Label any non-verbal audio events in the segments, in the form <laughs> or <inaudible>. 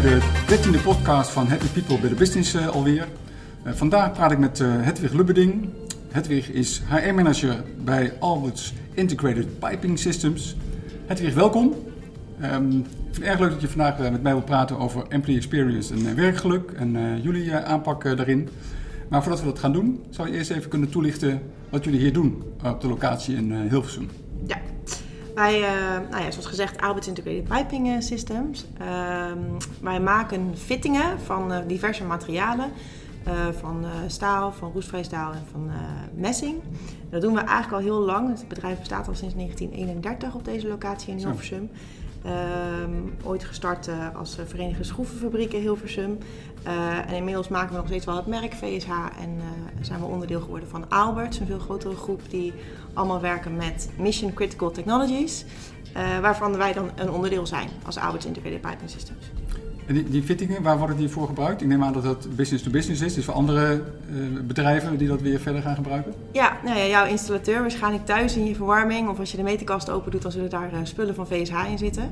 Uh, bij de 13e podcast van Happy People Better Business uh, alweer. Uh, vandaag praat ik met Hedwig Lubberding. Hedwig is HR-manager bij Alberts Integrated Piping Systems. Hedwig, welkom. Um, ik vind het erg leuk dat je vandaag met mij wilt praten over employee experience en werkgeluk en jullie aanpak daarin. Maar voordat we dat gaan doen, zou je eerst even kunnen toelichten wat jullie hier doen op de locatie in Hilversum. Ja, wij, uh, nou ja, zoals gezegd, Albert Integrated Piping eh, Systems. Uh, wij maken fittingen van uh, diverse materialen. van staal, van roestvrij staal en van messing. Dat doen we eigenlijk al heel lang. Het bedrijf bestaat al sinds 1931 op deze locatie in Hilversum. Ehm, ooit gestart als Verenigde Schroevenfabriek in Hilversum. en inmiddels maken we nog steeds wel het merk VSH en zijn we onderdeel geworden van Albert, een veel grotere groep die allemaal werken met Mission Critical Technologies, waarvan wij dan een onderdeel zijn als Alberts Integrated Piping Systems. Die, die fittingen, waar worden die voor gebruikt? Ik neem aan dat dat business to business is, dus voor andere uh, bedrijven die dat weer verder gaan gebruiken? Ja, nou ja, jouw installateur waarschijnlijk thuis in je verwarming of als je de meterkast open doet, dan zullen daar uh, spullen van VSH in zitten.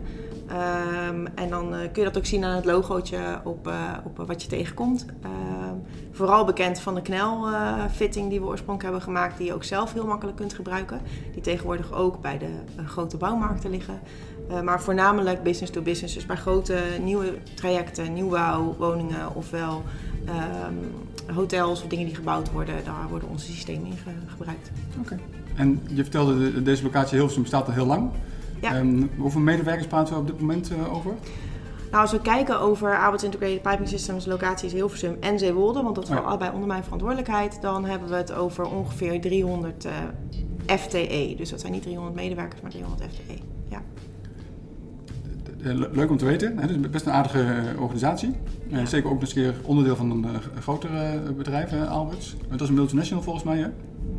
Um, en dan uh, kun je dat ook zien aan het logootje op, op wat je tegenkomt. Ehm, vooral bekend van de knelfitting die we oorspronkelijk hebben gemaakt, die je ook zelf heel makkelijk kunt gebruiken. Die tegenwoordig ook bij de grote bouwmarkten liggen. Uh, maar voornamelijk business to business, dus bij grote nieuwe trajecten, nieuwbouw, woningen ofwel um, hotels of dingen die gebouwd worden, daar worden onze systemen in ge gebruikt. Oké. En je vertelde, de, deze locatie Hilversum bestaat al heel lang. Ja. Um, hoeveel medewerkers praten we op dit moment uh, over? Nou, als we kijken over Alberts Integrated Piping Systems locaties Hilversum en Zeewolde, want dat valt ja. allebei onder mijn verantwoordelijkheid, dan hebben we het over ongeveer 300 uh, FTE. Dus dat zijn niet 300 medewerkers, maar 300 FTE. Ja. Leuk om te weten. Het is best een aardige eh, organisatie. Ja. Zeker ook een keer onderdeel van een groter bedrijf, Alberts. Dat is een multinational volgens mij, hè?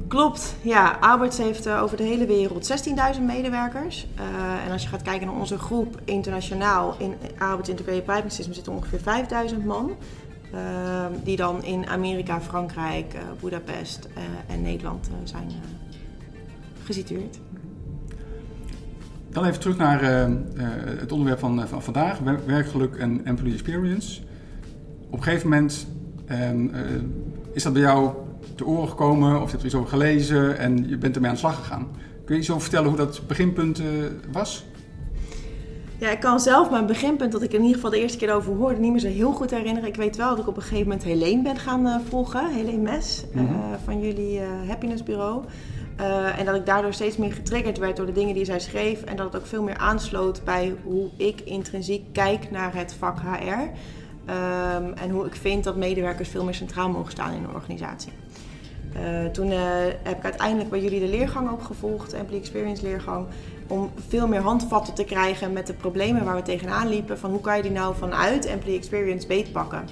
Klopt, ja. Alberts heeft over de hele wereld 16.000 medewerkers. En als je gaat kijken naar onze groep internationaal, in Alberts Integrated Piping System zitten ongeveer 5.000 man. Uh, die dan in Amerika, Frankrijk, Budapest en Nederland zijn gesitueerd. Dan even terug naar het onderwerp van, van vandaag, werkgeluk en employee experience. Op een gegeven moment ehm, is dat bij jou te oren gekomen of je hebt er iets over gelezen en je bent ermee aan de slag gegaan. Kun je iets over vertellen hoe dat beginpunt uh, was? Ja, ik kan zelf mijn beginpunt, dat ik in ieder geval de eerste keer over hoorde, niet meer zo heel goed herinneren. Ik weet wel dat ik op een gegeven moment Helene ben gaan volgen, Helene Mes, mm -hmm. uh, van jullie Happiness Bureau. En dat ik daardoor steeds meer getriggerd werd door de dingen die zij schreef. En dat het ook veel meer aansloot bij hoe ik intrinsiek kijk naar het vak HR. Um, en hoe ik vind dat medewerkers veel meer centraal mogen staan in een organisatie. Uh, toen uh, heb ik uiteindelijk bij jullie de leergang ook gevolgd, de Employee Experience leergang, om veel meer handvatten te krijgen met de problemen waar we tegenaan liepen. Van hoe kan je die nou vanuit Employee Experience beetpakken?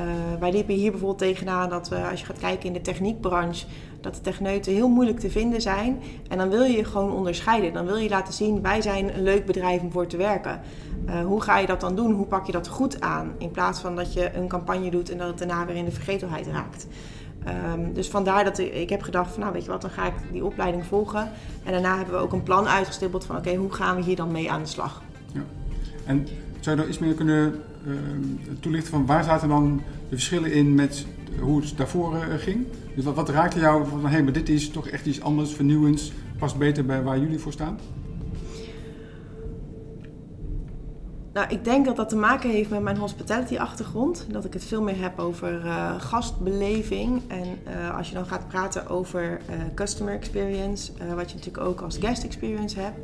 Uh, wij liepen hier bijvoorbeeld tegenaan dat als je gaat kijken in de techniekbranche, dat de techneuten heel moeilijk te vinden zijn. En dan wil je je gewoon onderscheiden. Dan wil je laten zien, wij zijn een leuk bedrijf om voor te werken. Uh, hoe ga je dat dan doen? Hoe pak je dat goed aan? In plaats van dat je een campagne doet en dat het daarna weer in de vergetelheid raakt. Um, dus vandaar dat ik, heb gedacht van nou weet je wat, dan ga ik die opleiding volgen. En daarna hebben we ook een plan uitgestippeld van oké, hoe gaan we hier dan mee aan de slag? Ja. En zou je er iets meer kunnen toelichten van waar zaten dan de verschillen in met hoe het daarvoor uh, ging? Dus wat, raakte jou van hé, hey, maar dit is toch echt iets anders, vernieuwends, past beter bij waar jullie voor staan? Nou, ik denk dat dat te maken heeft met mijn hospitality-achtergrond. Dat ik het veel meer heb over uh, gastbeleving. En als je dan gaat praten over customer experience, wat je natuurlijk ook als guest experience hebt,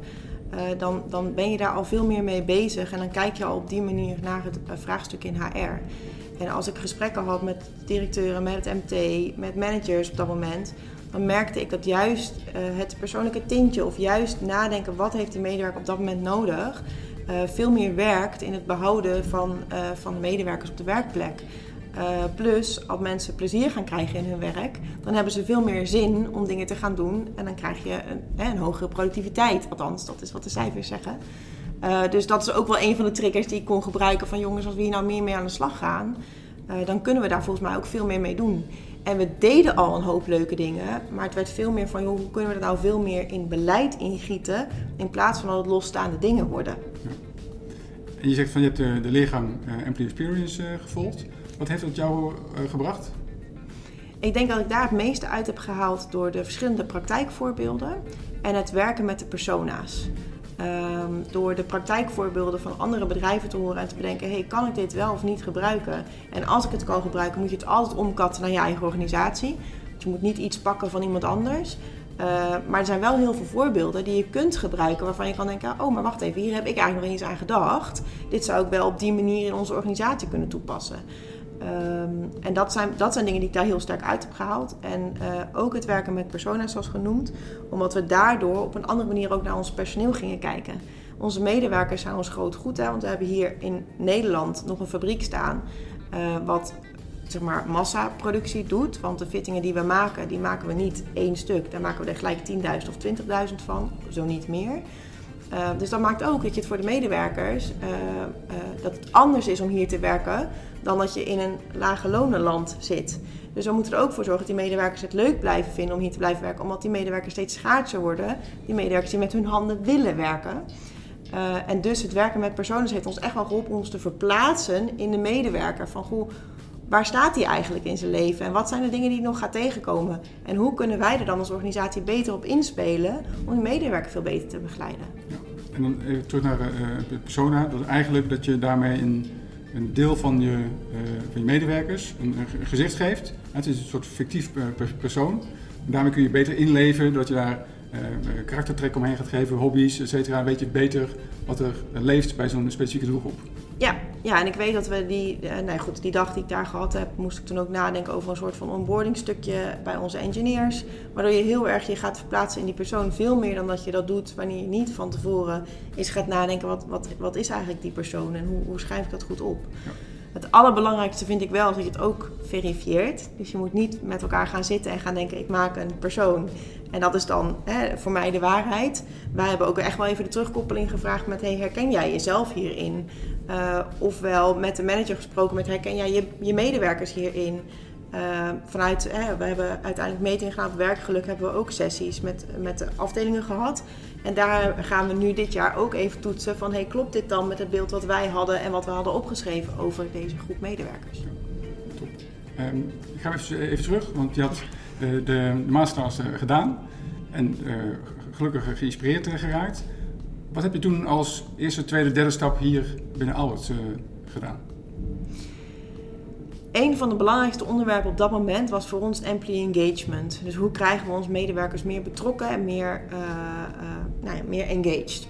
dan, dan ben je daar al veel meer mee bezig. En dan kijk je al op die manier naar het vraagstuk in HR. En als ik gesprekken had met directeuren, met het MT, met managers op dat moment, dan merkte ik dat juist het persoonlijke tintje of juist nadenken wat heeft die medewerker op dat moment nodig uh, veel meer werkt in het behouden van, van de medewerkers op de werkplek. Uh, plus, als mensen plezier gaan krijgen in hun werk, dan hebben ze veel meer zin om dingen te gaan doen. En dan krijg je een, een hogere productiviteit. Althans, dat is wat de cijfers zeggen. dus dat is ook wel een van de triggers die ik kon gebruiken van jongens, als we hier nou meer mee aan de slag gaan, dan kunnen we daar volgens mij ook veel meer mee doen. En we deden al een hoop leuke dingen, maar het werd veel meer van hoe kunnen we dat nou veel meer in beleid ingieten in plaats van dat het losstaande dingen worden. En je zegt van je hebt de, de leergang uh, Employee Experience gevolgd. Wat heeft dat jou gebracht? Ik denk dat ik daar het meeste uit heb gehaald door de verschillende praktijkvoorbeelden en het werken met de persona's. Ehm, door de praktijkvoorbeelden van andere bedrijven te horen en te bedenken: hey, kan ik dit wel of niet gebruiken? En als ik het kan gebruiken, moet je het altijd omkatten naar je eigen organisatie. Je moet niet iets pakken van iemand anders. Uh, maar er zijn wel heel veel voorbeelden die je kunt gebruiken waarvan je kan denken: oh, maar wacht even, hier heb ik eigenlijk nog eens aan gedacht. Dit zou ik wel op die manier in onze organisatie kunnen toepassen. Um, en dat zijn, dat zijn dingen die ik daar heel sterk uit heb gehaald. En uh, ook het werken met persona's, zoals genoemd, omdat we daardoor op een andere manier ook naar ons personeel gingen kijken. Onze medewerkers zijn ons groot goed, hè, want we hebben hier in Nederland nog een fabriek staan. Uh, wat zeg maar massaproductie doet. Want de fittingen die we maken, die maken we niet één stuk. Daar maken we er gelijk 10.000 of 20.000 van, zo niet meer. Uh, dus dat maakt ook dat je het voor de medewerkers, dat het anders is om hier te werken dan dat je in een lage lonenland zit. Dus we moeten er ook voor zorgen dat die medewerkers het leuk blijven vinden om hier te blijven werken, omdat die medewerkers steeds schaarser worden. Die medewerkers die met hun handen willen werken. en dus het werken met personen heeft ons echt wel geholpen om ons te verplaatsen in de medewerker. Van goh, waar staat hij eigenlijk in zijn leven en wat zijn de dingen die hij nog gaat tegenkomen? En hoe kunnen wij er dan als organisatie beter op inspelen om die medewerker veel beter te begeleiden? En dan even terug naar uh, persona. Dat is eigenlijk dat je daarmee een, een deel van je, uh, van je medewerkers een, een, gezicht geeft. Het is een soort fictief persoon. En daarmee kun je beter inleven dat je daar uh, karaktertrek omheen gaat geven, hobby's, et cetera. Weet je beter wat er leeft bij zo'n specifieke doelgroep. Ja, ja, en ik weet dat we die, uh, nee goed, die dag die ik daar gehad heb, moest ik toen ook nadenken over een soort van onboarding stukje bij onze engineers. Waardoor je heel erg je gaat verplaatsen in die persoon. Veel meer dan dat je dat doet wanneer je niet van tevoren eens gaat nadenken, wat, wat, wat is eigenlijk die persoon en hoe, hoe schrijf ik dat goed op? Ja. Het allerbelangrijkste vind ik wel dat je het ook verifieert. Dus je moet niet met elkaar gaan zitten en gaan denken: ik maak een persoon. En dat is dan hè, voor mij de waarheid. Wij hebben ook echt wel even de terugkoppeling gevraagd met: hey, herken jij jezelf hierin? Uh, ofwel met de manager gesproken met: herken jij je, medewerkers hierin? Uh, vanuit, we hebben uiteindelijk metingen gedaan op werkgeluk, hebben we ook sessies met, met de afdelingen gehad. En daar gaan we nu dit jaar ook even toetsen van, hey, klopt dit dan met het beeld wat wij hadden en wat we hadden opgeschreven over deze groep medewerkers? top. Um, ik ga even, even, terug, want je had de, de masterclass gedaan en gelukkig geïnspireerd geraakt. Wat heb je toen als eerste, tweede, derde stap hier binnen Albert uh, gedaan? een van de belangrijkste onderwerpen op dat moment was voor ons employee engagement. Dus hoe krijgen we onze medewerkers meer betrokken en meer, uh, uh, nou ja, meer engaged.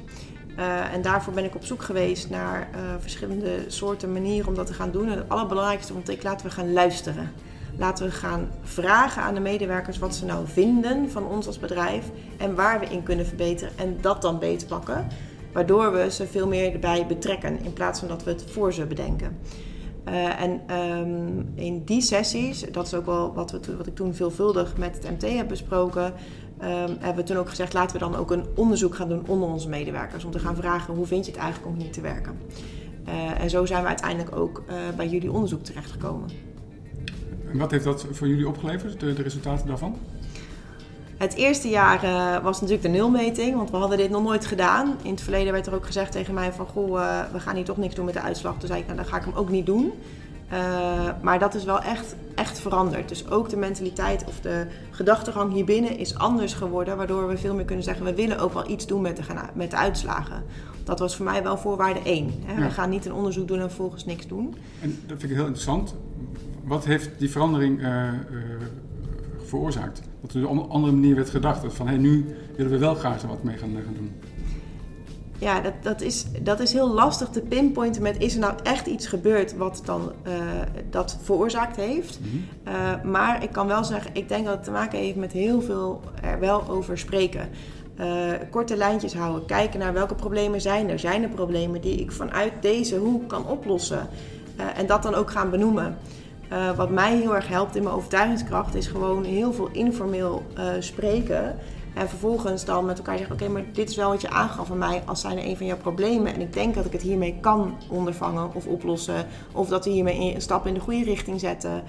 En daarvoor ben ik op zoek geweest naar verschillende soorten manieren om dat te gaan doen. En het allerbelangrijkste vond ik, laten we gaan luisteren. Laten we gaan vragen aan de medewerkers wat ze nou vinden van ons als bedrijf en waar we in kunnen verbeteren en dat dan beter pakken. Waardoor we ze veel meer erbij betrekken in plaats van dat we het voor ze bedenken. Uh, en um, in die sessies, dat is ook wel wat, we, wat ik toen veelvuldig met het MT heb besproken, um, hebben we toen ook gezegd: laten we dan ook een onderzoek gaan doen onder onze medewerkers. Om te gaan vragen: hoe vind je het eigenlijk om hier te werken? Uh, en zo zijn we uiteindelijk ook uh, bij jullie onderzoek terechtgekomen. En wat heeft dat voor jullie opgeleverd, de, de resultaten daarvan? Het eerste jaar uh, was natuurlijk de nulmeting, want we hadden dit nog nooit gedaan. In het verleden werd er ook gezegd tegen mij van, goh, uh, we gaan hier toch niks doen met de uitslag. Toen zei ik, nou dan ga ik hem ook niet doen. Uh, maar dat is wel echt, echt veranderd. Dus ook de mentaliteit of de gedachtegang hier binnen is anders geworden. Waardoor we veel meer kunnen zeggen, we willen ook wel iets doen met de, met de uitslagen. Dat was voor mij wel voorwaarde één. Hè? Ja. We gaan niet een onderzoek doen en vervolgens niks doen. En dat vind ik heel interessant. Wat heeft die verandering veroorzaakt. Dat er op een andere manier werd gedacht. Dat van hey, nu willen we wel graag er wat mee gaan, gaan doen. Ja, dat, dat, is, dat is heel lastig te pinpointen met is er nou echt iets gebeurd wat dan uh, dat veroorzaakt heeft. Mm -hmm. uh, maar ik kan wel zeggen, ik denk dat het te maken heeft met heel veel er wel over spreken. Uh, korte lijntjes houden, kijken naar welke problemen zijn er. Zijn er problemen die ik vanuit deze hoek kan oplossen? en dat dan ook gaan benoemen. Uh, wat mij heel erg helpt in mijn overtuigingskracht is gewoon heel veel informeel uh, spreken. En vervolgens dan met elkaar zeggen: Oké, maar dit is wel wat je aangaf aan mij als zijn een van jouw problemen. En ik denk dat ik het hiermee kan ondervangen of oplossen. Of dat we hiermee een stap in de goede richting zetten.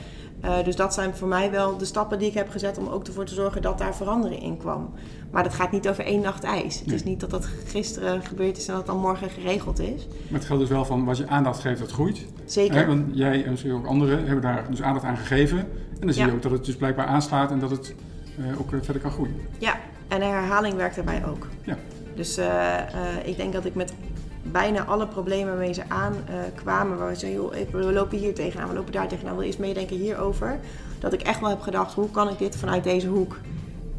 Uh, Uh, dus dat zijn voor mij wel de stappen die ik heb gezet om ook ervoor te zorgen dat daar verandering in kwam. Maar dat gaat niet over één nacht ijs. Het is niet dat dat gisteren gebeurd is en dat het dan morgen geregeld is. Maar het geldt dus wel van wat je aandacht geeft, dat groeit. Zeker. want jij en misschien ook anderen hebben daar dus aandacht aan gegeven. En dan zie je ook dat het dus blijkbaar aanslaat en dat het uh, ook verder kan groeien. Ja, en herhaling werkt daarbij ook. Ja. Dus ik denk dat ik met bijna alle problemen waarmee ze aankwamen. waar we zeiden, joh, we lopen hier tegenaan, we lopen daar tegenaan. Wil eens meedenken hierover? Dat ik echt wel heb gedacht, hoe kan ik dit vanuit deze hoek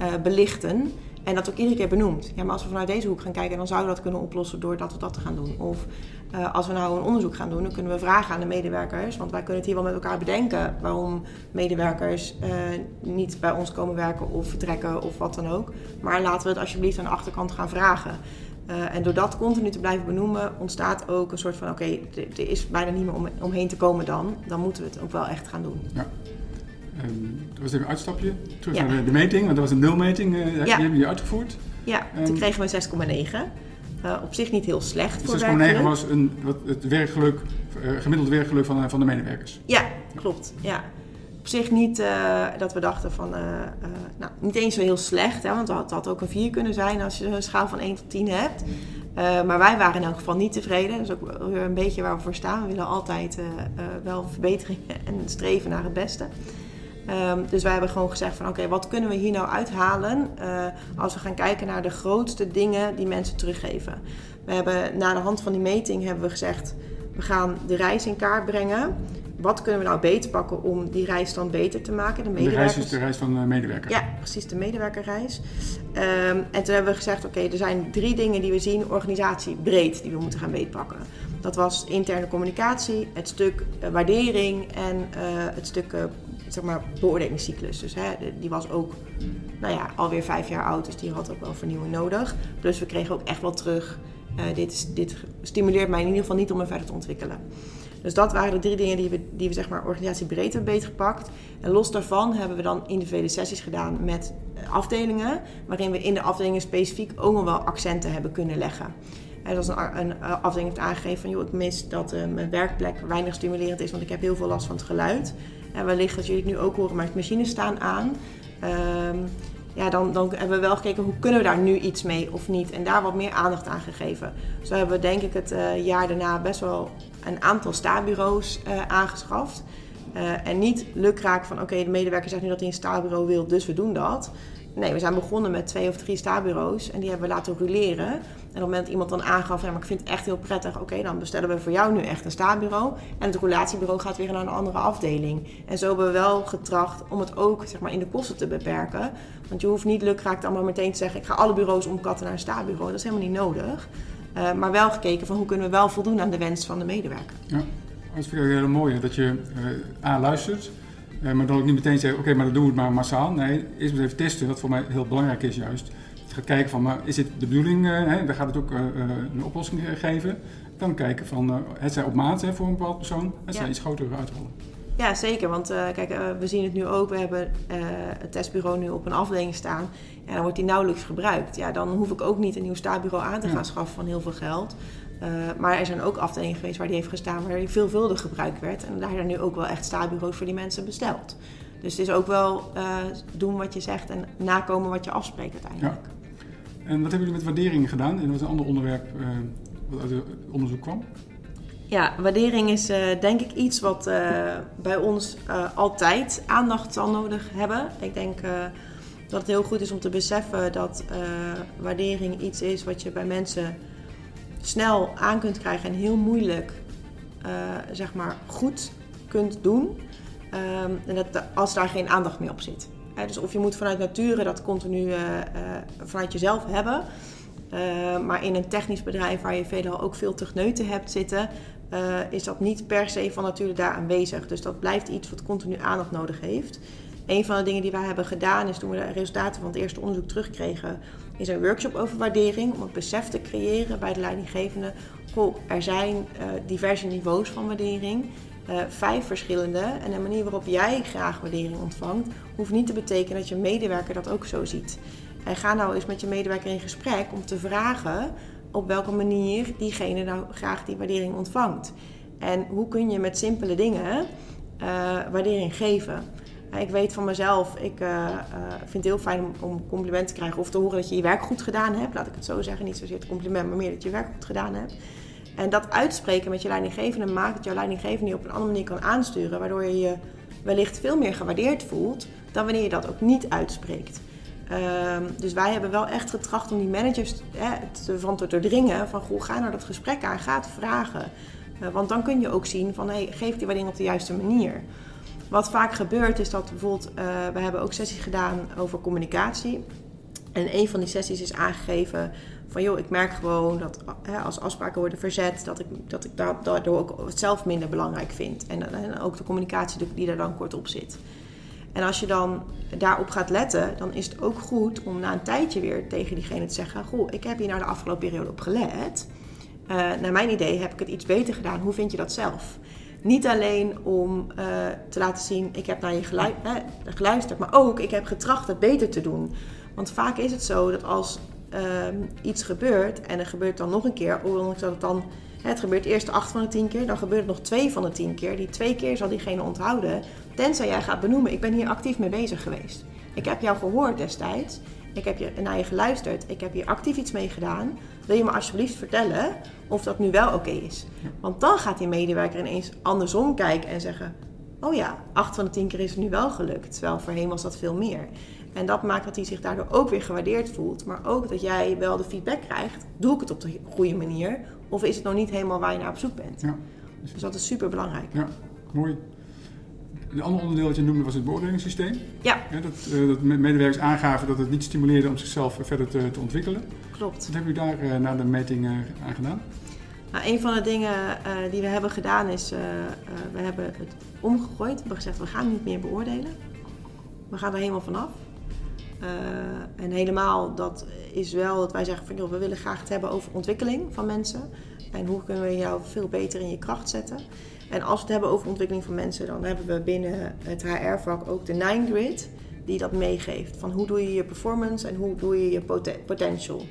uh, belichten? En dat ook iedere keer benoemd. Ja, maar als we vanuit deze hoek gaan kijken, dan zouden we dat kunnen oplossen door dat of dat te gaan doen. Of uh, als we nou een onderzoek gaan doen, dan kunnen we vragen aan de medewerkers. Want wij kunnen het hier wel met elkaar bedenken waarom medewerkers niet bij ons komen werken of vertrekken of wat dan ook. Maar laten we het alsjeblieft aan de achterkant gaan vragen. Uh, en door dat continu te blijven benoemen, ontstaat ook een soort van: oké, okay, er is bijna niet meer om, omheen te komen dan. Dan moeten we het ook wel echt gaan doen. Ja. Um, dat was even een uitstapje. Terug ja. naar de, meting, want dat was een nulmeting. Uh, ja. Die hebben jullie uitgevoerd. Ja, um, toen kregen we 6,9. Uh, op zich niet heel slecht voor 6,9 was een, wat, het werkgeluk, gemiddeld werkgeluk van, van de medewerkers. Ja, klopt. Ja op zich niet uh, dat we dachten van, uh, uh, nou, niet eens zo heel slecht, hè, want dat had, ook een 4 kunnen zijn als je een schaal van 1 tot 10 hebt. maar wij waren in elk geval niet tevreden. Dat is ook weer een beetje waar we voor staan. We willen altijd wel verbeteringen <laughs> en streven naar het beste. Um, dus wij hebben gewoon gezegd van oké, wat kunnen we hier nou uithalen als we gaan kijken naar de grootste dingen die mensen teruggeven. We hebben na de hand van die meting hebben we gezegd, we gaan de reis in kaart brengen wat kunnen we nou beter pakken om die reis dan beter te maken? De, de reis is de reis van de medewerker. Ja, precies, de medewerkerreis. Um, en toen hebben we gezegd, oké, okay, er zijn drie dingen die we zien, organisatie breed, die we moeten gaan beetpakken. Dat was interne communicatie, het stuk uh, waardering en uh, het stuk uh, zeg maar, beoordelingscyclus. Dus hè, die was ook nou ja, alweer vijf jaar oud, dus die had ook wel vernieuwing nodig. Plus we kregen ook echt wel terug, dit, dit stimuleert mij in ieder geval niet om me verder te ontwikkelen. Dus dat waren de drie dingen die we, die we zeg maar organisatiebreed hebben beetgepakt. En los daarvan hebben we dan individuele sessies gedaan met eh, afdelingen, waarin we in de afdelingen specifiek ook nog wel accenten hebben kunnen leggen. En is een, een, eh, afdeling heeft aangegeven van, joh, ik mis dat uh, mijn werkplek weinig stimulerend is, want ik heb heel veel last van het geluid. En wellicht dat jullie het nu ook horen, maar het machines staan aan. Um, ja, dan, dan hebben we wel gekeken hoe kunnen we daar nu iets mee of niet. En daar wat meer aandacht aan gegeven. Zo hebben we denk ik het jaar daarna best wel een aantal stabureaus uh, aangeschaft. Uh, en niet lukraak van oké, de medewerker zegt nu dat hij een stabureau wil, dus we doen dat. Nee, we zijn begonnen met twee of drie stabureaus en die hebben we laten roleren. En op het moment dat iemand dan aangaf, ja, maar ik vind het echt heel prettig, oké, dan bestellen we voor jou nu echt een stabureau. En het relatiebureau gaat weer naar een andere afdeling. En zo hebben we wel getracht om het ook zeg maar, in de kosten te beperken. Want je hoeft niet lukraak dan maar meteen te zeggen, ik ga alle bureaus omkatten naar een stabureau. Dat is helemaal niet nodig. Uh, maar wel gekeken van hoe kunnen we wel voldoen aan de wens van de medewerker. Ja, dat vind ik heel mooi. Dat je uh, A, luistert, uh, maar dan ook niet meteen zeggen, oké, okay, maar dan doen we het maar massaal. Nee, eerst maar even testen, wat voor mij heel belangrijk is juist. Je gaat kijken van, maar is dit de bedoeling, hè, dan gaat het ook een oplossing geven. Dan kijken van, het zij op maat hè, voor een bepaald persoon, het zij ja. iets groter uitrollen. Ja, zeker. Want uh, kijk, uh, we zien het nu ook. We hebben uh, het testbureau nu op een afdeling staan. Ja, dan wordt die nauwelijks gebruikt. Ja, dan hoef ik ook niet een nieuw staatbureau aan te gaan schaffen van heel veel geld. maar er zijn ook afdelingen geweest waar die heeft gestaan waar die veelvuldig gebruikt werd. En daar zijn nu ook wel echt staatbureaus voor die mensen besteld. Dus het is ook wel doen wat je zegt en nakomen wat je afspreekt uiteindelijk. Ja. En wat hebben jullie met waardering gedaan? En wat is een ander onderwerp wat uit het onderzoek kwam? Ja, waardering is denk ik iets wat bij ons altijd aandacht zal nodig hebben. Ik denk dat het heel goed is om te beseffen dat waardering iets is wat je bij mensen snel aan kunt krijgen en heel moeilijk zeg maar goed kunt doen. Um, en dat, als daar geen aandacht meer op zit. dus of je moet vanuit nature dat continu vanuit jezelf hebben. Maar in een technisch bedrijf waar je veelal ook veel techneuten hebt zitten, is dat niet per se van nature daar aanwezig. Dus dat blijft iets wat continu aandacht nodig heeft. Een van de dingen die wij hebben gedaan is toen we de resultaten van het eerste onderzoek terugkregen, is een workshop over waardering om het besef te creëren bij de leidinggevende. Goh, er zijn uh, diverse niveaus van waardering. Uh, vijf verschillende. En de manier waarop jij graag waardering ontvangt, hoeft niet te betekenen dat je medewerker dat ook zo ziet. En ga nou eens met je medewerker in gesprek om te vragen op welke manier diegene nou graag die waardering ontvangt. En hoe kun je met simpele dingen waardering geven. Ik weet van mezelf, ik vind het heel fijn om, om complimenten te krijgen of te horen dat je je werk goed gedaan hebt. Laat ik het zo zeggen. Niet zozeer het compliment, maar meer dat je werk goed gedaan hebt. En dat uitspreken met je leidinggevende maakt dat jouw leidinggevende je op een andere manier kan aansturen, waardoor je je wellicht veel meer gewaardeerd voelt dan wanneer je dat ook niet uitspreekt. Ehm, dus wij hebben wel echt getracht om die managers hè, te, van te doordringen van goh, ga naar dat gesprek aan, ga het vragen. Uh, want dan kun je ook zien van hey, geef die waardering op de juiste manier. Wat vaak gebeurt is dat bijvoorbeeld, uh, we hebben ook sessies gedaan over communicatie. En een van die sessies is aangegeven van joh, ik merk gewoon dat als afspraken worden verzet, dat ik, dat ik daardoor ook zelf minder belangrijk vind. En, en ook de communicatie die daar dan kort op zit. En als je dan daarop gaat letten, dan is het ook goed om na een tijdje weer tegen diegene te zeggen: Goh, ik heb hier nou de afgelopen periode op gelet. Uh, naar mijn idee heb ik het iets beter gedaan. Hoe vind je dat zelf? Niet alleen om uh, te laten zien, ik heb naar je gelu geluisterd, maar ook ik heb getracht het beter te doen. Want vaak is het zo dat als uh, iets gebeurt en er gebeurt dan nog een keer, ondanks dat het dan het gebeurt eerst 8 van de 10 keer, dan gebeurt het nog 2 van de 10 keer. Die twee keer zal diegene onthouden, tenzij jij gaat benoemen: ik ben hier actief mee bezig geweest. Ik heb jou gehoord destijds. Ik heb je, naar je geluisterd. Ik heb hier actief iets mee gedaan. Wil je me alsjeblieft vertellen of dat nu wel oké is? Want dan gaat die medewerker ineens andersom kijken en zeggen: Oh ja, 8 van de 10 keer is het nu wel gelukt. Terwijl voorheen was dat veel meer. En dat maakt dat hij zich daardoor ook weer gewaardeerd voelt. Maar ook dat jij wel de feedback krijgt. Doe ik het op de goede manier? Of is het nog niet helemaal waar je naar op zoek bent? Ja. Dus dat is super belangrijk. Ja, mooi. Een ander onderdeel dat je noemde was het beoordelingssysteem. Ja. ja dat, uh, dat medewerkers aangaven dat het niet stimuleerde om zichzelf verder te, te ontwikkelen. Klopt. Wat hebben jullie daar uh, na de meting aan gedaan? Nou, een van de dingen die we hebben gedaan is, we hebben het omgegooid. We hebben gezegd, we gaan niet meer beoordelen. We gaan er helemaal vanaf. Uh, en helemaal, dat is wel dat wij zeggen van joh, we willen graag het hebben over ontwikkeling van mensen. En hoe kunnen we jou veel beter in je kracht zetten. En als we het hebben over ontwikkeling van mensen, dan hebben we binnen het HR-vak ook de Nine Grid, die dat meegeeft. Van hoe doe je je performance en hoe doe je je potential.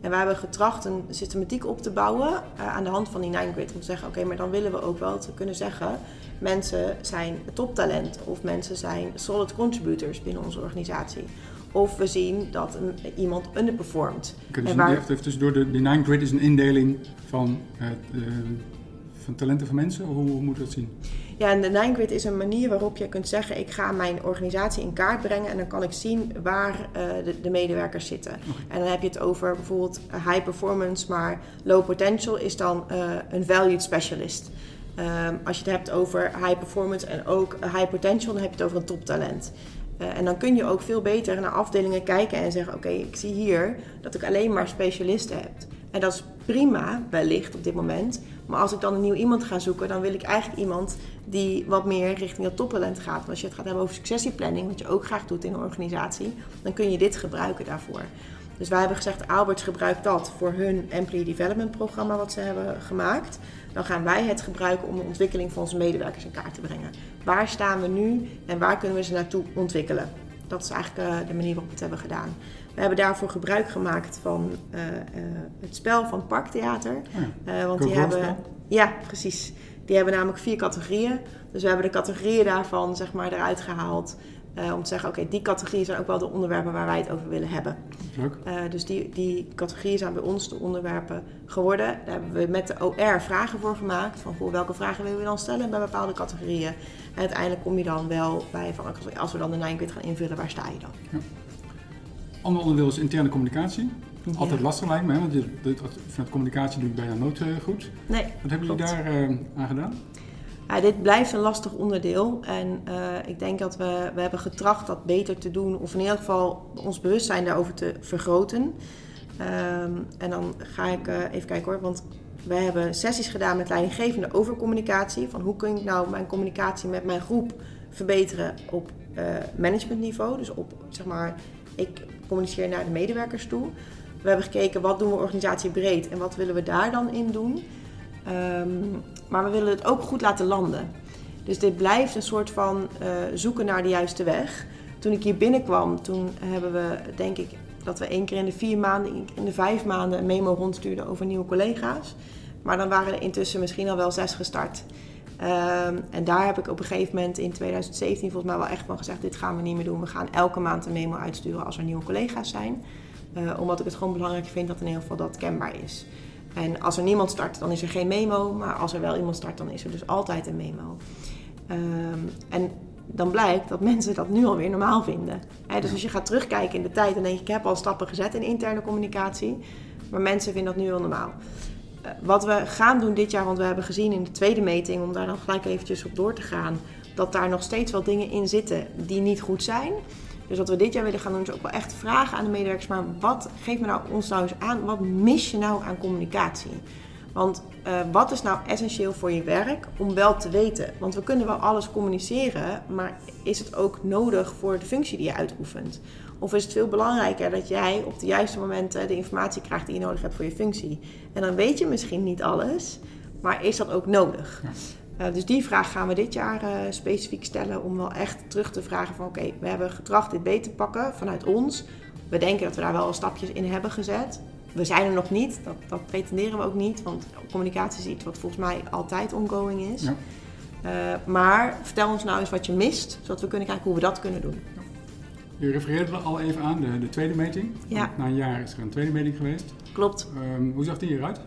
En wij hebben getracht een systematiek op te bouwen uh, aan de hand van die Nine Grid. Om te zeggen, oké, okay, maar dan willen we ook wel te kunnen zeggen... mensen zijn toptalent of mensen zijn solid contributors binnen onze organisatie. Of we zien dat een, iemand underperformt. Okay, dus en waar... even tussendoor, de, de Nine Grid is een indeling van, uh, van talenten van mensen? Hoe, hoe moet je dat zien? Ja, en de Nine Grid is een manier waarop je kunt zeggen: ik ga mijn organisatie in kaart brengen en dan kan ik zien waar uh, de, de, medewerkers zitten. Okay. En dan heb je het over bijvoorbeeld high performance, maar low potential is dan uh, een valued specialist. Um, als je het hebt over high performance en ook high potential, dan heb je het over een toptalent. Uh, en dan kun je ook veel beter naar afdelingen kijken en zeggen: Oké, okay, ik zie hier dat ik alleen maar specialisten heb. En dat is prima, wellicht op dit moment. Maar als ik dan een nieuw iemand ga zoeken, dan wil ik eigenlijk iemand die wat meer richting dat toptalent gaat. Want als je het gaat hebben over successieplanning, wat je ook graag doet in een organisatie, dan kun je dit gebruiken daarvoor. Dus wij hebben gezegd, Albert gebruikt dat voor hun Employee Development programma wat ze hebben gemaakt. Dan gaan wij het gebruiken om de ontwikkeling van onze medewerkers in kaart te brengen. Waar staan we nu en waar kunnen we ze naartoe ontwikkelen? Dat is eigenlijk uh, de manier waarop we het hebben gedaan. We hebben daarvoor gebruik gemaakt van uh, uh, het spel van Parktheater. Ja, want die hebben. Ja, precies. Die hebben namelijk vier categorieën. Dus we hebben de categorieën daarvan zeg maar, eruit gehaald. Uh, om te zeggen, oké, okay, die categorieën zijn ook wel de onderwerpen waar wij het over willen hebben. Leuk. Uh, dus die, die categorieën zijn bij ons de onderwerpen geworden. Daar hebben we met de OR vragen voor gemaakt. Van goh, welke vragen willen we dan stellen bij bepaalde categorieën. En uiteindelijk kom je dan wel bij van, als we dan de Nine gaan invullen, waar sta je dan? Ja. Ander onderdeel is interne communicatie. Ja. Altijd lastig lijkt me, hè? want je, vanuit communicatie doe ik bijna nooit uh, goed. Nee, Wat hebben jullie daar uh, aan gedaan? Ja, dit blijft een lastig onderdeel. En uh, ik denk dat we, we hebben getracht dat beter te doen. Of in ieder geval ons bewustzijn daarover te vergroten. Um, en dan ga ik even kijken hoor. Want wij hebben sessies gedaan met leidinggevende over communicatie. Van hoe kun ik nou mijn communicatie met mijn groep verbeteren op managementniveau. Dus op, zeg maar, ik communiceer naar de medewerkers toe. We hebben gekeken wat doen we organisatie breed en wat willen we daar dan in doen. Um, maar we willen het ook goed laten landen. Dus dit blijft een soort van uh, zoeken naar de juiste weg. Toen ik hier binnenkwam, toen hebben we denk ik dat we één keer in de vier maanden, in de vijf maanden een memo rondstuurden over nieuwe collega's. Maar dan waren er intussen misschien al wel zes gestart. Ehm, en daar heb ik op een gegeven moment in 2017 volgens mij wel echt van gezegd: dit gaan we niet meer doen. We gaan elke maand een memo uitsturen als er nieuwe collega's zijn. Uh, omdat ik het gewoon belangrijk vind dat in ieder geval dat kenbaar is. En als er niemand start, dan is er geen memo. Maar als er wel iemand start, dan is er dus altijd een memo. Um, en dan blijkt dat mensen dat nu alweer normaal vinden. dus als je gaat terugkijken in de tijd, dan denk je, ik heb al stappen gezet in interne communicatie. Maar mensen vinden dat nu wel normaal. Eh, wat we gaan doen dit jaar, want we hebben gezien in de tweede meting, om daar dan gelijk eventjes op door te gaan, dat daar nog steeds wel dingen in zitten die niet goed zijn. Dus wat we dit jaar willen gaan doen, is ook wel echt vragen aan de medewerkers, maar wat, geef me nou ons nou eens aan, wat mis je nou aan communicatie? Want uh, wat is nou essentieel voor je werk om wel te weten? Want we kunnen wel alles communiceren, maar is het ook nodig voor de functie die je uitoefent? Of is het veel belangrijker dat jij op de juiste momenten de informatie krijgt die je nodig hebt voor je functie? En dan weet je misschien niet alles, maar is dat ook nodig? Uh, dus die vraag gaan we dit jaar uh, specifiek stellen om wel echt terug te vragen van oké, we hebben getracht dit beter te pakken vanuit ons. We denken dat we daar wel al stapjes in hebben gezet we zijn er nog niet, dat, dat pretenderen we ook niet, want communicatie is iets wat volgens mij altijd ongoing is. Ja. Uh, maar vertel ons nou eens wat je mist, zodat we kunnen kijken hoe we dat kunnen doen. Je refereerde al even aan de, de tweede meting. Ja. Na een jaar is er een tweede meting geweest. Klopt. Um, hoe zag die eruit?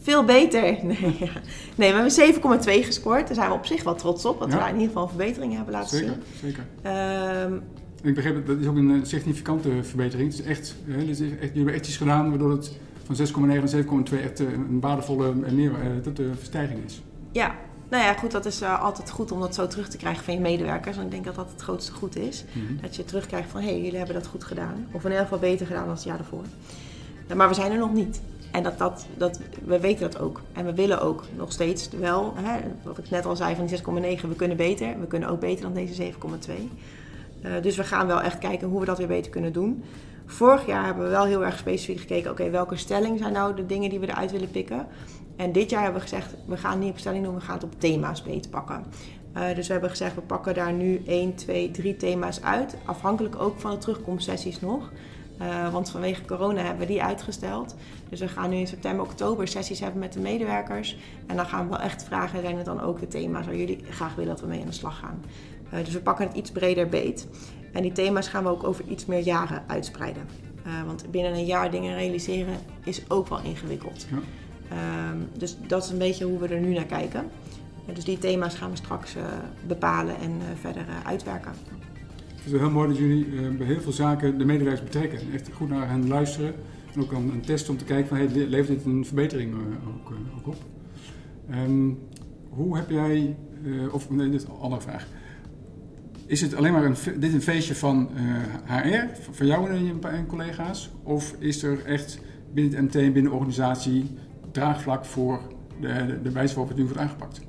Veel beter. <laughs> Nee, ja. nee we hebben 7,2 gescoord. Daar zijn we op zich wel trots op. Dat we in ieder geval een verbetering hebben laten zeker, zien. Zeker, zeker. Um, ik begreep dat dat is ook een eh, significante verbetering. Het is echt, hè, is echt, jullie hebben echt iets gedaan waardoor het van 6,9 naar 7,2 echt eh, een waardevolle eh, meer, dat verstijging is. Ja, nou ja, goed, dat is altijd goed om dat zo terug te krijgen van je medewerkers. En ik denk dat dat het grootste goed is. Mhm. Dat je terugkrijgt van, hé, hey, jullie hebben dat goed gedaan. Of in ieder geval beter gedaan dan het jaar daarvoor. Maar we zijn er nog niet. En dat, dat, dat, we weten dat ook. En we willen ook nog steeds wel, hè, wat ik net al zei van die 6,9, we kunnen beter. We kunnen ook beter dan deze 7,2. Uh, dus we gaan wel echt kijken hoe we dat weer beter kunnen doen. Vorig jaar hebben we wel heel erg specifiek gekeken, oké, welke stelling zijn nou de dingen die we eruit willen pikken. En dit jaar hebben we gezegd, we gaan niet op stelling doen, we gaan het op thema's beter pakken. Uh, dus we hebben gezegd, we pakken daar nu 1, 2, 3 thema's uit. Afhankelijk ook van de terugkomstsessies nog. Uh, want vanwege corona hebben we die uitgesteld. Dus we gaan nu in september, oktober sessies hebben met de medewerkers. En dan gaan we wel echt vragen, zijn het dan ook de thema's waar jullie graag willen dat we mee aan de slag gaan. Uh, dus we pakken het iets breder beet. En die thema's gaan we ook over iets meer jaren uitspreiden. Uh, want binnen een jaar dingen realiseren is ook wel ingewikkeld. Ja. Uh, dus dat is een beetje hoe we er nu naar kijken. dus die thema's gaan we straks bepalen en verder uitwerken. Het is wel heel mooi dat jullie bij heel veel zaken de medewerkers betrekken. Echt goed naar hen luisteren. En ook een, een test om te kijken van hey, levert dit een verbetering ook, ook, op. Um, hoe heb jij, of nee, dit is een andere vraag. Is het alleen maar een, dit een feestje van HR, eh, van jou en je collega's? Of is er echt binnen het MT, binnen de organisatie, draagvlak voor de, de, de wijze waarop het nu wordt aangepakt?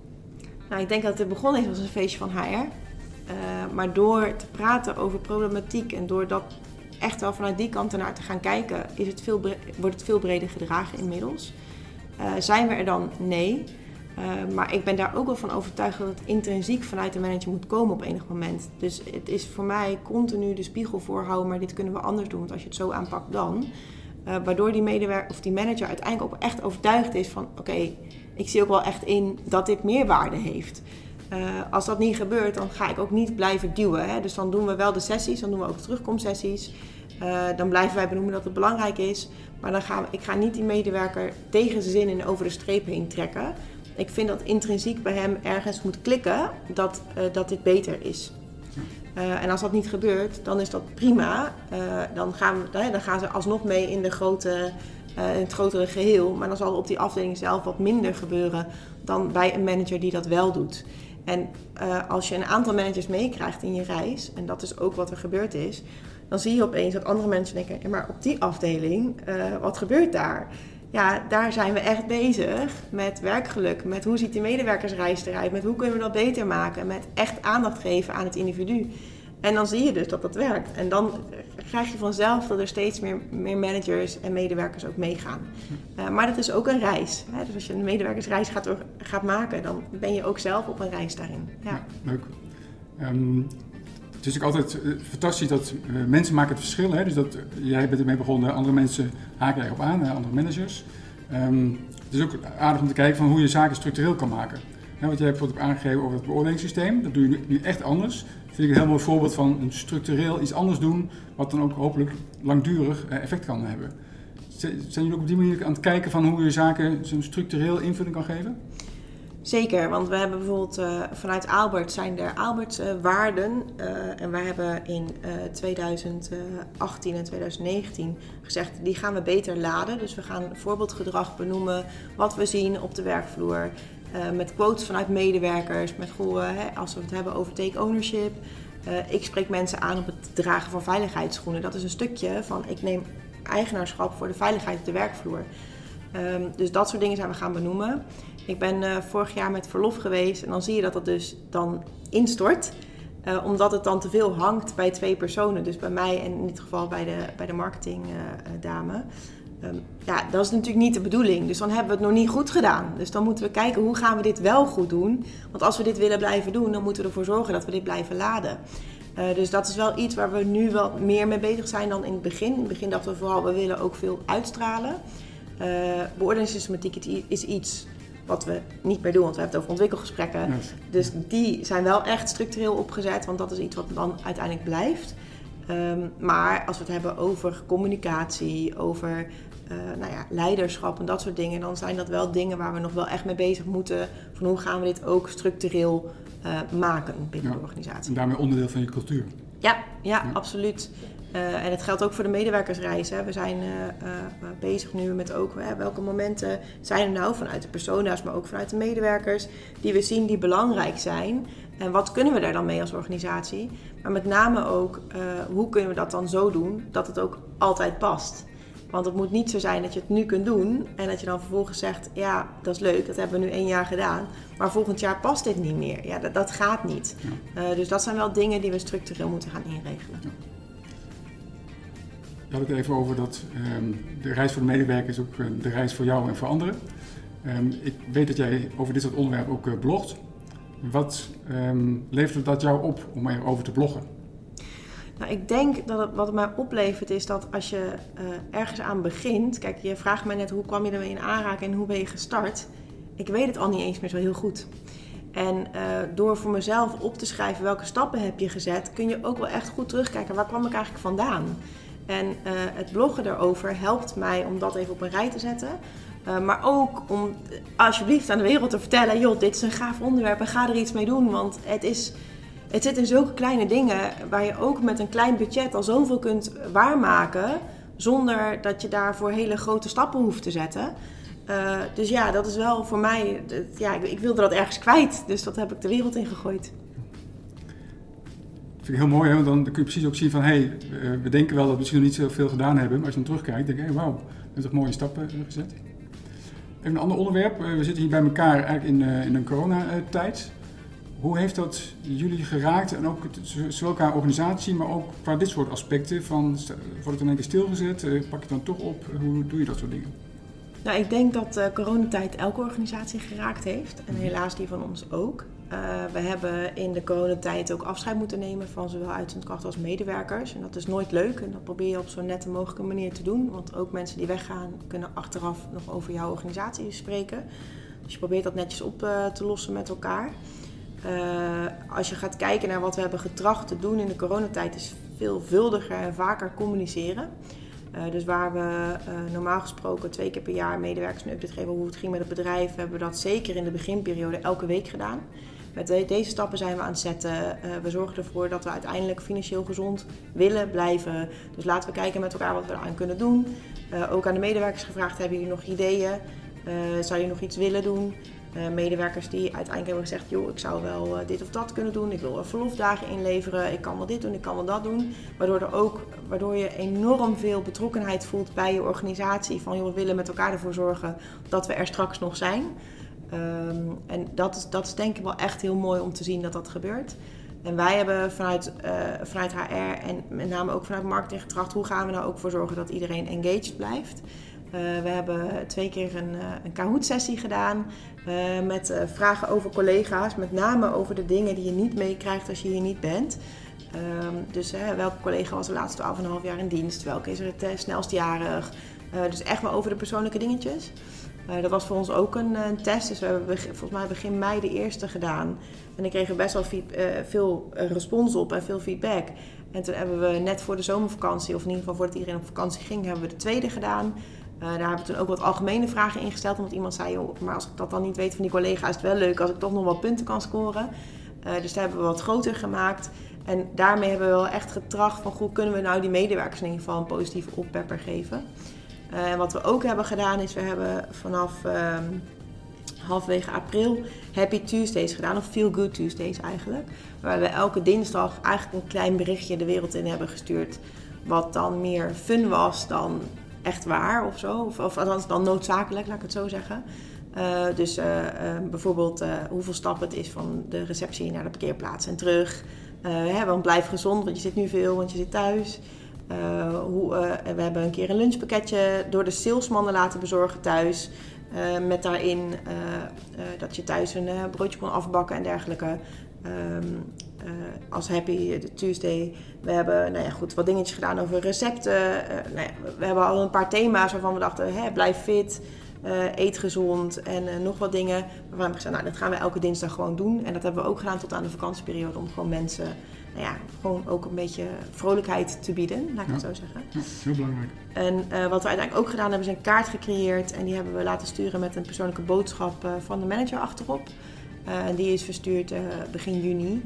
Nou, ik denk dat het begonnen is als een feestje van HR. Eh, maar door te praten over problematiek en door dat echt wel vanuit die kant ernaar te gaan kijken, is het veel wordt het veel breder gedragen inmiddels. Uh, zijn we er dan? Nee. Uh, maar ik ben daar ook wel van overtuigd dat het intrinsiek vanuit de manager moet komen op enig moment. Dus het is voor mij continu de spiegel voorhouden, maar dit kunnen we anders doen. Want als je het zo aanpakt, dan. Uh, waardoor die medewerker of die manager uiteindelijk ook echt overtuigd is van: oké, ik zie ook wel echt in dat dit meerwaarde heeft. Uh, als dat niet gebeurt, dan ga ik ook niet blijven duwen. Hè? Dus dan doen we wel de sessies, dan doen we ook. Uh, dan blijven wij benoemen dat het belangrijk is. Maar dan we, ik ga niet die medewerker tegen zijn zin en over de streep heen trekken. Ik vind dat intrinsiek bij hem ergens moet klikken dat, uh, dat dit beter is. Uh, en als dat niet gebeurt, dan is dat prima. Uh, dan, gaan we, dan gaan ze alsnog mee in, de grote, in het grotere geheel. Maar dan zal er op die afdeling zelf wat minder gebeuren dan bij een manager die dat wel doet. En als je een aantal managers meekrijgt in je reis, en dat is ook wat er gebeurd is, dan zie je opeens dat andere mensen denken: maar op die afdeling, wat gebeurt daar? Ja, daar zijn we echt bezig met werkgeluk. Met hoe ziet de medewerkersreis eruit? Met hoe kunnen we dat beter maken? Met echt aandacht geven aan het individu. En dan zie je dus dat dat werkt. En dan krijg je vanzelf dat er steeds meer, meer managers en medewerkers ook meegaan. Uh, maar dat is ook een reis. Hè? Dus als je een medewerkersreis gaat, gaat maken, dan ben je ook zelf op een reis daarin. Ja. leuk. Um, het is ook altijd uh, fantastisch dat uh, mensen maken het verschil. Hè? Dus dat, uh, jij bent ermee begonnen, andere mensen haken erop aan, andere managers. Um, het is ook aardig om te kijken van hoe je zaken structureel kan maken. Wat jij bijvoorbeeld hebt aangegeven over het beoordelingssysteem, dat doe je nu, echt anders. Dat vind ik een heel mooi voorbeeld van een structureel iets anders doen, wat dan ook hopelijk langdurig eh, effect kan hebben. Zijn jullie ook op die manier aan het kijken van hoe je zaken zo'n structureel invulling kan geven? Zeker, want we hebben bijvoorbeeld uh, vanuit Albert zijn er Alberts uh, waarden. Uh, en wij hebben in 2018 en 2019 gezegd, die gaan we beter laden. Dus we gaan voorbeeldgedrag benoemen, wat we zien op de werkvloer. met quotes vanuit medewerkers, met goh, hè, als we het hebben over take ownership. ik spreek mensen aan op het dragen van veiligheidsschoenen. Dat is een stukje van ik neem eigenaarschap voor de veiligheid op de werkvloer. Um, dus dat soort dingen zijn we gaan benoemen. Ik ben uh, vorig jaar met verlof geweest en dan zie je dat dat dus dan instort. Uh, omdat het dan te veel hangt bij twee personen. Dus bij mij en in dit geval bij de, bij de marketingdame. Uh, um, ja, dat is natuurlijk niet de bedoeling. Dus dan hebben we het nog niet goed gedaan. Dus dan moeten we kijken hoe gaan we dit wel goed doen. Want als we dit willen blijven doen, dan moeten we ervoor zorgen dat we dit blijven laden. Dus dat is wel iets waar we nu wel meer mee bezig zijn dan in het begin. In het begin dachten we vooral, we willen ook veel uitstralen. Beoordelingssystematiek is iets wat we niet meer doen, want we hebben het over ontwikkelgesprekken. Yes. Dus die zijn wel echt structureel opgezet, want dat is iets wat dan uiteindelijk blijft. Um, maar als we het hebben over communicatie, over uh, nou ja, leiderschap en dat soort dingen, dan zijn dat wel dingen waar we nog wel echt mee bezig moeten. Van hoe gaan we dit ook structureel uh, maken binnen ja. de organisatie. En daarmee onderdeel van je cultuur. Ja, ja, ja. absoluut. Uh, en het geldt ook voor de medewerkersreis. Hè. We zijn uh, uh, bezig nu met ook welke momenten zijn er nou vanuit de persona's, maar ook vanuit de medewerkers, die we zien die belangrijk zijn. En wat kunnen we daar dan mee als organisatie? Maar met name ook, hoe kunnen we dat dan zo doen dat het ook altijd past? Want het moet niet zo zijn dat je het nu kunt doen en dat je dan vervolgens zegt: Ja, dat is leuk, dat hebben we nu één jaar gedaan. Maar volgend jaar past dit niet meer. Ja, dat, dat gaat niet. Dus dat zijn wel dingen die we structureel moeten gaan inregelen. Je had het even over dat um, de reis voor de medewerker is ook uh, de reis voor jou en voor anderen. Um, ik weet dat jij over dit soort onderwerpen ook uh, blogt. Wat um, levert dat jou op om erover te bloggen? Nou, ik denk dat wat het mij oplevert is dat als je uh, ergens aan begint. Kijk, je vraagt mij net hoe kwam je ermee in en hoe ben je gestart. Ik weet het al niet eens meer zo heel goed. En door voor mezelf op te schrijven welke stappen heb je gezet, kun je ook wel echt goed terugkijken waar kwam ik eigenlijk vandaan. En uh, het bloggen erover helpt mij om dat even op een rij te zetten. Uh, maar ook om alsjeblieft aan de wereld te vertellen: joh, dit is een gaaf onderwerp en ga er iets mee doen. Want het, is, het zit in zulke kleine dingen waar je ook met een klein budget al zoveel kunt waarmaken. Zonder dat je daarvoor hele grote stappen hoeft te zetten. Dus ja, dat is wel voor mij. Ja, ik, ik wilde dat ergens kwijt. Dus dat heb ik de wereld in gegooid vind ik heel mooi, hè? want dan kun je precies ook zien van, hé, hey, we denken wel dat we misschien nog niet zoveel gedaan hebben, maar als je dan terugkijkt, denk je, hey, wauw, we hebben toch mooie stappen gezet. Even een ander onderwerp, we zitten hier bij elkaar eigenlijk in, in een coronatijd. Hoe heeft dat jullie geraakt en ook zowel qua organisatie, maar ook qua dit soort aspecten van, wordt het in één keer stilgezet, pak je het dan toch op, hoe doe je dat soort dingen? Nou, ik denk dat de coronatijd elke organisatie geraakt heeft en helaas die van ons ook. Uh, we hebben in de coronatijd ook afscheid moeten nemen van zowel uitzendkrachten als medewerkers. En dat is nooit leuk en dat probeer je op zo'n nette mogelijke manier te doen. Want ook mensen die weggaan kunnen achteraf nog over jouw organisatie spreken. Dus je probeert dat netjes op uh, te lossen met elkaar. Uh, als je gaat kijken naar wat we hebben getracht te doen in de coronatijd, is veelvuldiger en vaker communiceren. Dus waar we normaal gesproken twee keer per jaar medewerkers een update geven hoe het ging met het bedrijf, hebben we dat zeker in de beginperiode elke week gedaan. Met de, deze stappen zijn we aan het zetten. Uh, we zorgen ervoor dat we uiteindelijk financieel gezond willen blijven. Dus laten we kijken met elkaar wat we eraan kunnen doen. ook aan de medewerkers gevraagd: hebben jullie nog ideeën? zou je nog iets willen doen? Medewerkers die uiteindelijk hebben gezegd: joh, ik zou wel dit of dat kunnen doen. Ik wil verlofdagen inleveren. Ik kan wel dit doen, ik kan wel dat doen. Waardoor, er ook, waardoor je enorm veel betrokkenheid voelt bij je organisatie. Van joh, we willen met elkaar ervoor zorgen dat we er straks nog zijn. Um, en dat is, dat denk ik wel echt heel mooi om te zien dat dat gebeurt. En wij hebben vanuit, uh, vanuit HR en met name ook vanuit marketing getracht: hoe gaan we nou ook voor zorgen dat iedereen engaged blijft? Uh, we hebben twee keer een, uh, een Kahoot-sessie gedaan met vragen over collega's, met name over de dingen die je niet meekrijgt als je hier niet bent. Um, dus welke collega was de laatste 12,5 jaar in dienst? Welke is er het snelst jarig? dus echt wel over de persoonlijke dingetjes. Dat was voor ons ook een, een, test. Dus we hebben volgens mij begin mei de eerste gedaan. En ik kreeg er best wel veel respons op en veel feedback. En toen hebben we net voor de zomervakantie, of in ieder geval voordat iedereen op vakantie ging, hebben we de tweede gedaan. daar hebben we toen ook wat algemene vragen ingesteld. Omdat iemand zei, maar als ik dat dan niet weet van die collega, is het wel leuk als ik toch nog wat punten kan scoren. dus daar hebben we wat groter gemaakt. En daarmee hebben we wel echt getracht van hoe kunnen we nou die medewerkers in ieder geval een positieve oppepper geven. En wat we ook hebben gedaan is, we hebben vanaf um, halfwege april Happy Tuesdays gedaan, of Feel Good Tuesdays eigenlijk. Waar we elke dinsdag eigenlijk een klein berichtje de wereld in hebben gestuurd. Wat dan meer fun was dan echt waar of zo. Of, of althans dan noodzakelijk, laat ik het zo zeggen. Uh, dus uh, uh, bijvoorbeeld hoeveel stappen het is van de receptie naar de parkeerplaats en terug. Hè, want blijf gezond, want je zit nu veel, want je zit thuis. Hoe, we hebben een keer een lunchpakketje door de salesmannen laten bezorgen thuis. met daarin dat je thuis een broodje kon afbakken en dergelijke. Um, als Happy Tuesday. We hebben nou ja, goed, wat dingetjes gedaan over recepten. Nou ja, we hebben al een paar thema's waarvan we dachten: hè, blijf fit, eet gezond en nog wat dingen. Waarvan we gezegd: nou, dat gaan we elke dinsdag gewoon doen. En dat hebben we ook gedaan tot aan de vakantieperiode. Om gewoon mensen nou ja, gewoon ook een beetje vrolijkheid te bieden, laat ik het zo zeggen. Ja, heel belangrijk. En wat we uiteindelijk ook gedaan hebben, is een kaart gecreëerd. En die hebben we laten sturen met een persoonlijke boodschap van de manager achterop. Uh, die is verstuurd begin juni.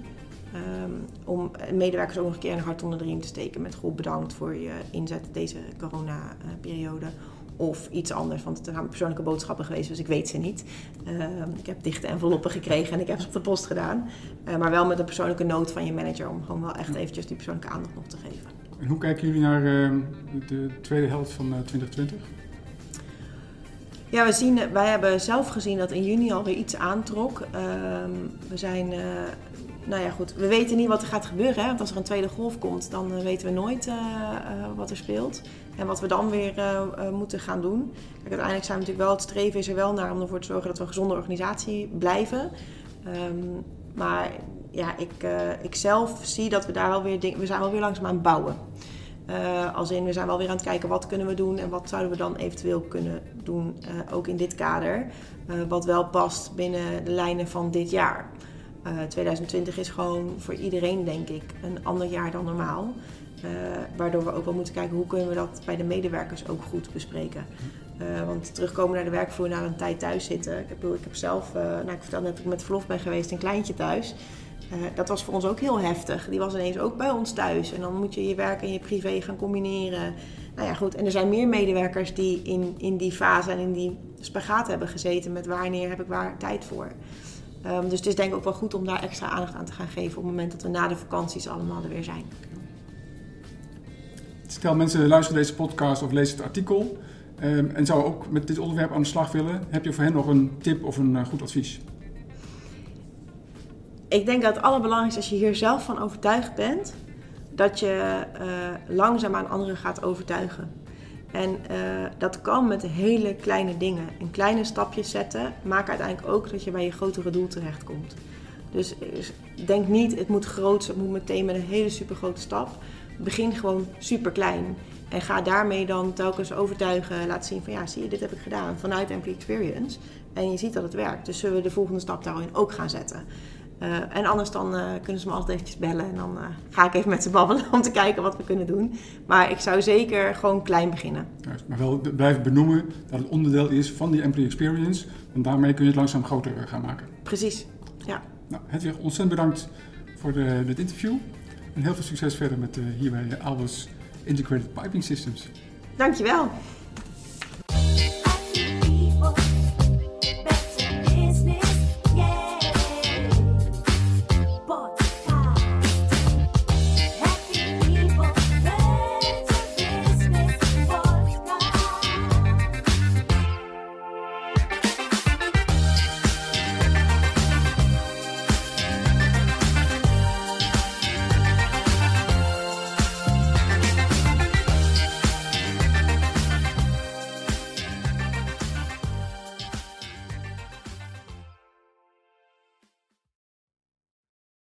Um, om medewerkers ook nog een keer een hart onder de riem te steken met goed bedankt voor je inzet deze corona-periode. Of iets anders, want het zijn persoonlijke boodschappen geweest, dus ik weet ze niet. Uh, ik heb dichte enveloppen gekregen en ik heb ze op de post gedaan. Uh, maar wel met een persoonlijke noot van je manager om gewoon wel echt eventjes die persoonlijke aandacht nog te geven. En hoe kijken jullie naar uh, de tweede helft van 2020? Ja, we zien, wij hebben zelf gezien dat in juni alweer iets aantrok. Ehm, we zijn, uh, nou ja goed, we weten niet wat er gaat gebeuren. Hè? Want als er een tweede golf komt, dan uh, weten we nooit uh, wat er speelt. En wat we dan weer moeten gaan doen. Kijk, uiteindelijk zijn we natuurlijk wel, het streven is er wel naar om ervoor te zorgen dat we een gezonde organisatie blijven. Um, maar ja, ik, ik zelf zie dat we daar wel weer dingen, we zijn wel weer langzaam aan het bouwen. Als in, we zijn wel weer aan het kijken wat kunnen we doen en wat zouden we dan eventueel kunnen doen, ook in dit kader. Wat wel past binnen de lijnen van dit jaar. 2020 is gewoon voor iedereen, denk ik, een ander jaar dan normaal. waardoor we ook wel moeten kijken hoe kunnen we dat bij de medewerkers ook goed bespreken. want terugkomen naar de werkvloer na een tijd thuis zitten. Ik heb, ik heb zelf, nou, ik vertelde net dat ik met verlof ben geweest, een kleintje thuis. Dat was voor ons ook heel heftig. Die was ineens ook bij ons thuis. En dan moet je je werk en je privé gaan combineren. Nou ja, goed. En er zijn meer medewerkers die in, in die fase en in die spagaat hebben gezeten met wanneer heb ik waar tijd voor. Um, dus het is denk ik ook wel goed om daar extra aandacht aan te gaan geven op het moment dat we na de vakanties allemaal er weer zijn. Stel mensen luisteren deze podcast of lezen het artikel um, en zouden ook met dit onderwerp aan de slag willen. Heb je voor hen nog een tip of een uh, goed advies? ik denk dat het allerbelangrijkste als je hier zelf van overtuigd bent, dat je uh, langzaam aan anderen gaat overtuigen. En uh, dat kan met hele kleine dingen. Een kleine stapjes zetten maakt uiteindelijk ook dat je bij je grotere doel terechtkomt. Dus denk niet, het moet groot, het moet meteen met een hele super grote stap. Begin gewoon super klein. En ga daarmee dan telkens overtuigen, laten zien van ja, zie je, dit heb ik gedaan vanuit Employee Experience. En je ziet dat het werkt. Dus zullen we de volgende stap daarin ook gaan zetten. Uh, en anders dan uh, kunnen ze me altijd eventjes bellen en dan uh, ga ik even met ze babbelen <laughs> om te kijken wat we kunnen doen. Maar ik zou zeker gewoon klein beginnen. Juist, maar wel blijven benoemen dat het onderdeel is van die employee experience. Want daarmee kun je het langzaam groter gaan maken. Precies, ja. Nou, Hedwig, ontzettend bedankt voor de, dit interview. En heel veel succes verder met hier bij Albus Integrated Piping Systems. Dankjewel.